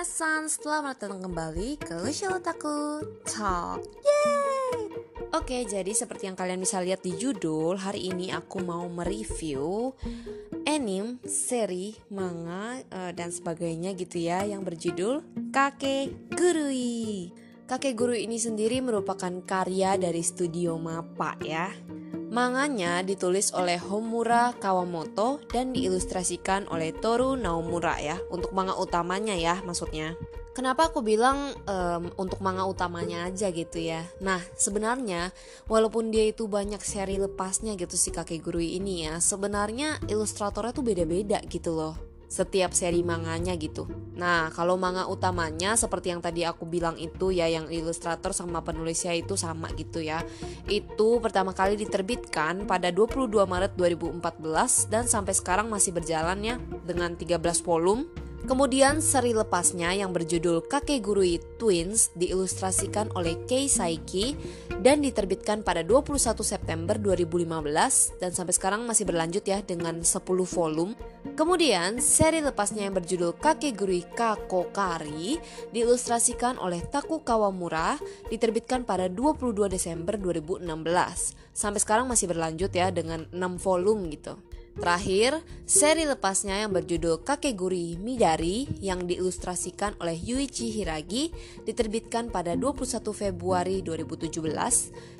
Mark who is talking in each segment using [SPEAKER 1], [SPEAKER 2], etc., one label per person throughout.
[SPEAKER 1] minasan, selamat datang kembali ke Lucia Otaku Talk. Yeay! Oke, jadi seperti yang kalian bisa lihat di judul Hari ini aku mau mereview anime, seri, manga, uh, dan sebagainya gitu ya Yang berjudul Kake Gurui. Kakek Guru ini sendiri merupakan karya dari studio Mapa ya Manganya ditulis oleh Homura Kawamoto dan diilustrasikan oleh Toru Naomura ya untuk manga utamanya ya maksudnya. Kenapa aku bilang um, untuk manga utamanya aja gitu ya? Nah sebenarnya walaupun dia itu banyak seri lepasnya gitu si kakek guru ini ya, sebenarnya ilustratornya tuh beda-beda gitu loh setiap seri manganya gitu. Nah, kalau manga utamanya seperti yang tadi aku bilang itu ya yang ilustrator sama penulisnya itu sama gitu ya. Itu pertama kali diterbitkan pada 22 Maret 2014 dan sampai sekarang masih berjalan ya dengan 13 volume Kemudian seri lepasnya yang berjudul Kakegurui Twins diilustrasikan oleh Kei Saiki dan diterbitkan pada 21 September 2015 dan sampai sekarang masih berlanjut ya dengan 10 volume. Kemudian seri lepasnya yang berjudul Kakegurui Kakokari diilustrasikan oleh Taku Kawamura diterbitkan pada 22 Desember 2016. Sampai sekarang masih berlanjut ya dengan 6 volume gitu. Terakhir, seri lepasnya yang berjudul Kakeguri Midari yang diilustrasikan oleh Yuichi Hiragi diterbitkan pada 21 Februari 2017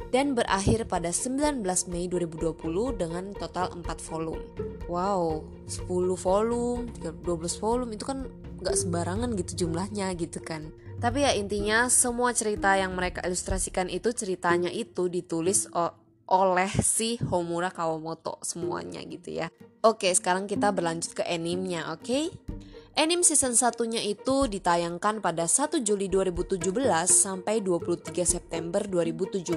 [SPEAKER 1] dan berakhir pada 19 Mei 2020 dengan total 4 volume. Wow, 10 volume, 12 volume itu kan gak sembarangan gitu jumlahnya gitu kan. Tapi ya intinya semua cerita yang mereka ilustrasikan itu ceritanya itu ditulis oleh si Homura Kawamoto semuanya gitu ya. Oke, sekarang kita berlanjut ke animenya, oke? Anime season satunya itu ditayangkan pada 1 Juli 2017 sampai 23 September 2017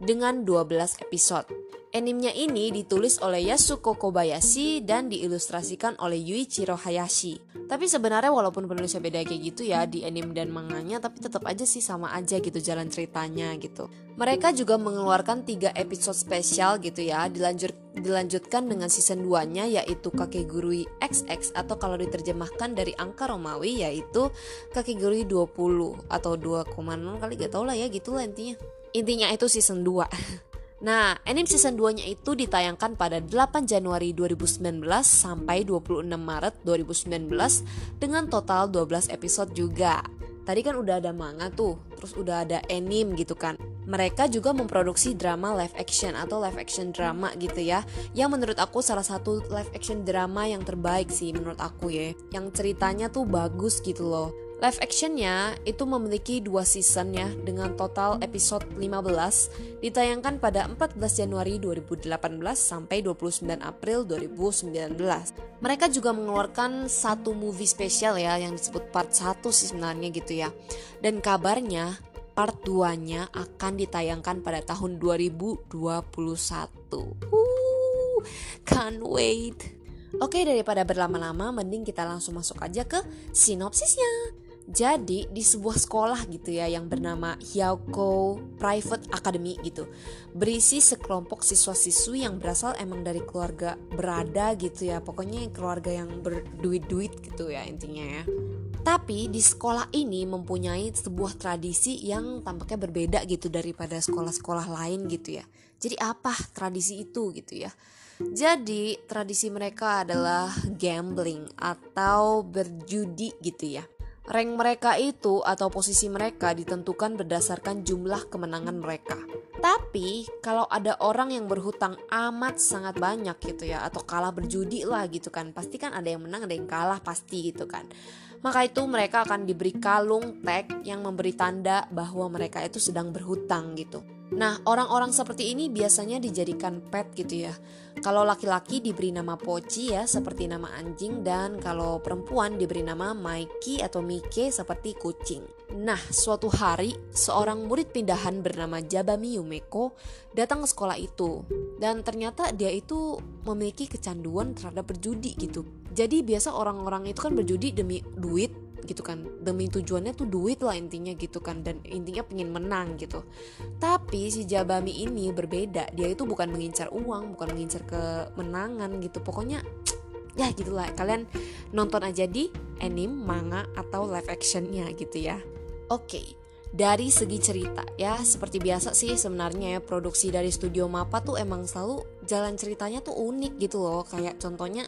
[SPEAKER 1] dengan 12 episode. Animenya ini ditulis oleh Yasuko Kobayashi dan diilustrasikan oleh Yuichiro Hayashi. Tapi sebenarnya walaupun penulisnya beda kayak gitu ya di anime dan manganya tapi tetap aja sih sama aja gitu jalan ceritanya gitu. Mereka juga mengeluarkan 3 episode spesial gitu ya dilanjut dilanjutkan dengan season 2-nya yaitu Kakegurui XX atau kalau diterjemahkan dari angka Romawi yaitu Kakegurui 20 atau 2,0 kali gak tau lah ya gitu lah intinya. Intinya itu season 2. Nah, anime season 2-nya itu ditayangkan pada 8 Januari 2019 sampai 26 Maret 2019 dengan total 12 episode juga. Tadi kan udah ada manga tuh, terus udah ada anime gitu kan. Mereka juga memproduksi drama live action atau live action drama gitu ya. Yang menurut aku salah satu live action drama yang terbaik sih menurut aku ya. Yang ceritanya tuh bagus gitu loh Live actionnya itu memiliki dua season ya dengan total episode 15 ditayangkan pada 14 Januari 2018 sampai 29 April 2019. Mereka juga mengeluarkan satu movie spesial ya yang disebut part 1 sih sebenarnya gitu ya. Dan kabarnya part 2-nya akan ditayangkan pada tahun 2021. Uh, can't wait. Oke, daripada berlama-lama, mending kita langsung masuk aja ke sinopsisnya. Jadi di sebuah sekolah gitu ya yang bernama Hyoko Private Academy gitu Berisi sekelompok siswa-siswi yang berasal emang dari keluarga berada gitu ya Pokoknya keluarga yang berduit-duit gitu ya intinya ya tapi di sekolah ini mempunyai sebuah tradisi yang tampaknya berbeda gitu daripada sekolah-sekolah lain gitu ya. Jadi apa tradisi itu gitu ya? Jadi tradisi mereka adalah gambling atau berjudi gitu ya. Rank mereka itu atau posisi mereka ditentukan berdasarkan jumlah kemenangan mereka. Tapi kalau ada orang yang berhutang amat sangat banyak gitu ya atau kalah berjudi lah gitu kan, pasti kan ada yang menang ada yang kalah pasti gitu kan. Maka itu mereka akan diberi kalung tag yang memberi tanda bahwa mereka itu sedang berhutang gitu. Nah, orang-orang seperti ini biasanya dijadikan pet gitu ya. Kalau laki-laki diberi nama Poci ya seperti nama anjing dan kalau perempuan diberi nama Mikey atau Mike seperti kucing. Nah, suatu hari seorang murid pindahan bernama Jabami Yumeko datang ke sekolah itu dan ternyata dia itu memiliki kecanduan terhadap berjudi gitu. Jadi biasa orang-orang itu kan berjudi demi duit gitu kan. Demi tujuannya tuh duit lah intinya gitu kan. Dan intinya pengen menang gitu. Tapi si Jabami ini berbeda. Dia itu bukan mengincar uang bukan mengincar kemenangan gitu. Pokoknya ya gitulah kalian nonton aja di anime manga atau live actionnya gitu ya. Oke. okay dari segi cerita ya seperti biasa sih sebenarnya ya produksi dari studio Mapa tuh emang selalu jalan ceritanya tuh unik gitu loh. Kayak contohnya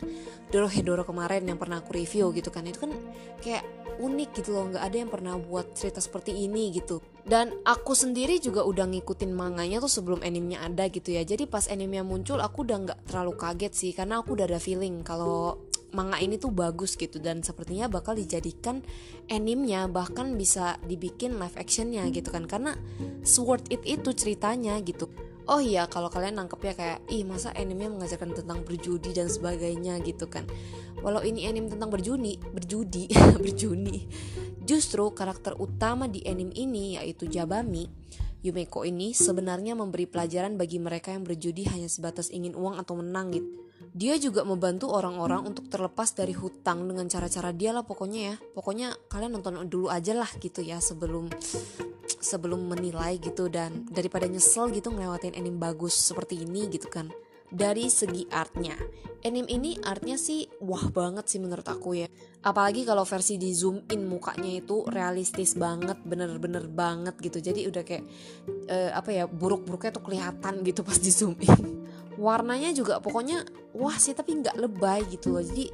[SPEAKER 1] Dorohedoro kemarin yang pernah aku review gitu kan. Itu kan kayak unik gitu loh nggak ada yang pernah buat cerita seperti ini gitu. Dan aku sendiri juga udah ngikutin manganya tuh sebelum animenya ada gitu ya. Jadi pas animenya muncul aku udah nggak terlalu kaget sih karena aku udah ada feeling kalau manga ini tuh bagus gitu dan sepertinya bakal dijadikan animenya bahkan bisa dibikin live actionnya gitu kan. Karena worth it itu ceritanya gitu. Oh iya kalau kalian nangkep ya kayak ih masa anime mengajarkan tentang berjudi dan sebagainya gitu kan. Walau ini anime tentang berjudi berjudi berjuni justru karakter utama di anime ini yaitu Jabami Yumeko ini sebenarnya memberi pelajaran bagi mereka yang berjudi hanya sebatas ingin uang atau menang gitu dia juga membantu orang-orang untuk terlepas dari hutang dengan cara-cara dia lah pokoknya ya. Pokoknya kalian nonton dulu aja lah gitu ya sebelum sebelum menilai gitu dan daripada nyesel gitu ngelewatin anime bagus seperti ini gitu kan dari segi artnya. Anime ini artnya sih wah banget sih menurut aku ya. Apalagi kalau versi di zoom in mukanya itu realistis banget bener-bener banget gitu. Jadi udah kayak uh, apa ya buruk-buruknya tuh kelihatan gitu pas di zoom in. Warnanya juga pokoknya wah sih tapi nggak lebay gitu loh. Jadi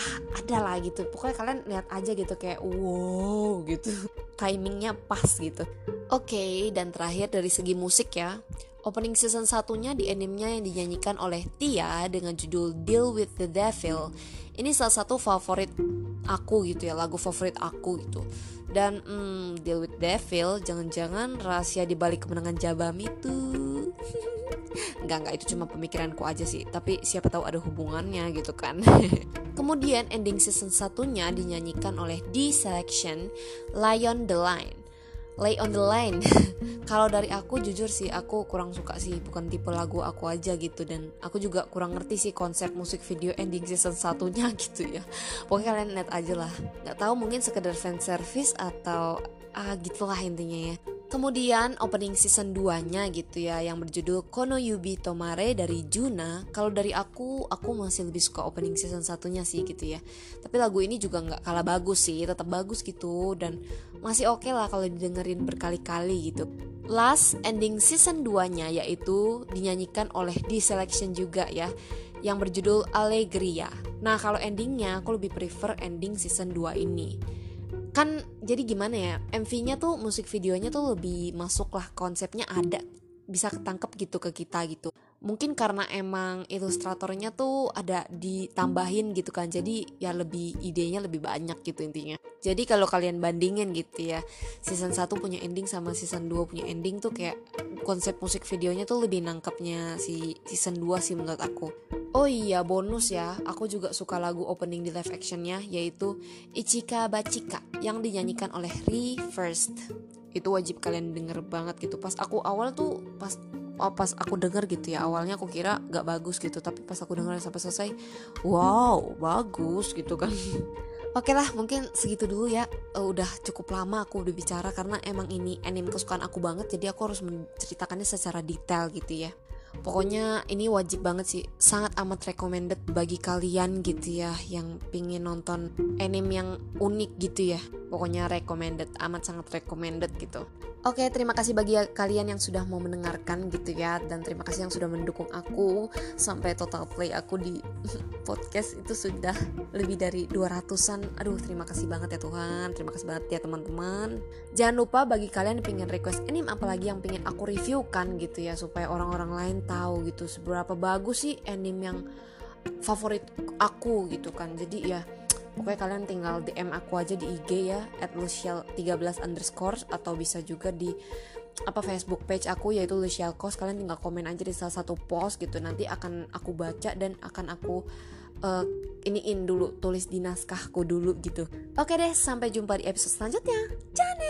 [SPEAKER 1] ah ada lah gitu. Pokoknya kalian lihat aja gitu kayak wow gitu. Timingnya pas gitu. Oke okay, dan terakhir dari segi musik ya opening season satunya di animenya yang dinyanyikan oleh Tia dengan judul Deal with the Devil. Ini salah satu favorit aku gitu ya lagu favorit aku gitu. Dan hmm, Deal with Devil jangan-jangan rahasia dibalik kemenangan Jabam itu. Enggak, enggak itu cuma pemikiranku aja sih. Tapi siapa tahu ada hubungannya gitu kan. Kemudian ending season satunya dinyanyikan oleh D Selection Lion the Line Lay on the line. Kalau dari aku jujur sih aku kurang suka sih. Bukan tipe lagu aku aja gitu. Dan aku juga kurang ngerti sih konsep musik video ending season satunya gitu ya. Pokoknya kalian lihat aja lah. Gak tahu mungkin sekedar fan service atau ah gitulah intinya ya Kemudian opening season 2-nya gitu ya yang berjudul Kono Yubi Tomare dari Juna. Kalau dari aku, aku masih lebih suka opening season satunya sih gitu ya. Tapi lagu ini juga nggak kalah bagus sih, tetap bagus gitu dan masih oke okay lah kalau didengerin berkali-kali gitu. Last ending season 2-nya yaitu dinyanyikan oleh D Selection juga ya yang berjudul Allegria. Nah, kalau endingnya aku lebih prefer ending season 2 ini kan jadi gimana ya MV-nya tuh musik videonya tuh lebih masuk lah konsepnya ada bisa ketangkep gitu ke kita gitu mungkin karena emang ilustratornya tuh ada ditambahin gitu kan jadi ya lebih idenya lebih banyak gitu intinya jadi kalau kalian bandingin gitu ya season 1 punya ending sama season 2 punya ending tuh kayak konsep musik videonya tuh lebih nangkepnya si season 2 sih menurut aku Oh iya bonus ya, aku juga suka lagu opening di live actionnya yaitu Ichika Bachika yang dinyanyikan oleh Re First. Itu wajib kalian denger banget gitu. Pas aku awal tuh pas oh, pas aku denger gitu ya awalnya aku kira gak bagus gitu tapi pas aku denger sampai selesai wow bagus gitu kan. Oke lah mungkin segitu dulu ya. Uh, Udah cukup lama aku udah bicara Karena emang ini anime kesukaan aku banget Jadi aku harus menceritakannya secara detail gitu ya Pokoknya ini wajib banget sih, sangat amat recommended bagi kalian gitu ya yang pingin nonton anime yang unik gitu ya. Pokoknya recommended, amat sangat recommended gitu. Oke, terima kasih bagi kalian yang sudah mau mendengarkan gitu ya dan terima kasih yang sudah mendukung aku sampai total play aku di podcast itu sudah lebih dari 200-an. Aduh, terima kasih banget ya Tuhan. Terima kasih banget ya teman-teman. Jangan lupa bagi kalian yang pengen request anime apalagi yang pengen aku reviewkan gitu ya supaya orang-orang lain tahu gitu seberapa bagus sih anime yang favorit aku gitu kan. Jadi ya pokoknya kalian tinggal DM aku aja di IG ya at lucial 13 underscore atau bisa juga di apa Facebook page aku yaitu Lucial Kos kalian tinggal komen aja di salah satu post gitu nanti akan aku baca dan akan aku uh, iniin dulu tulis di naskahku dulu gitu. Oke deh sampai jumpa di episode selanjutnya. Jane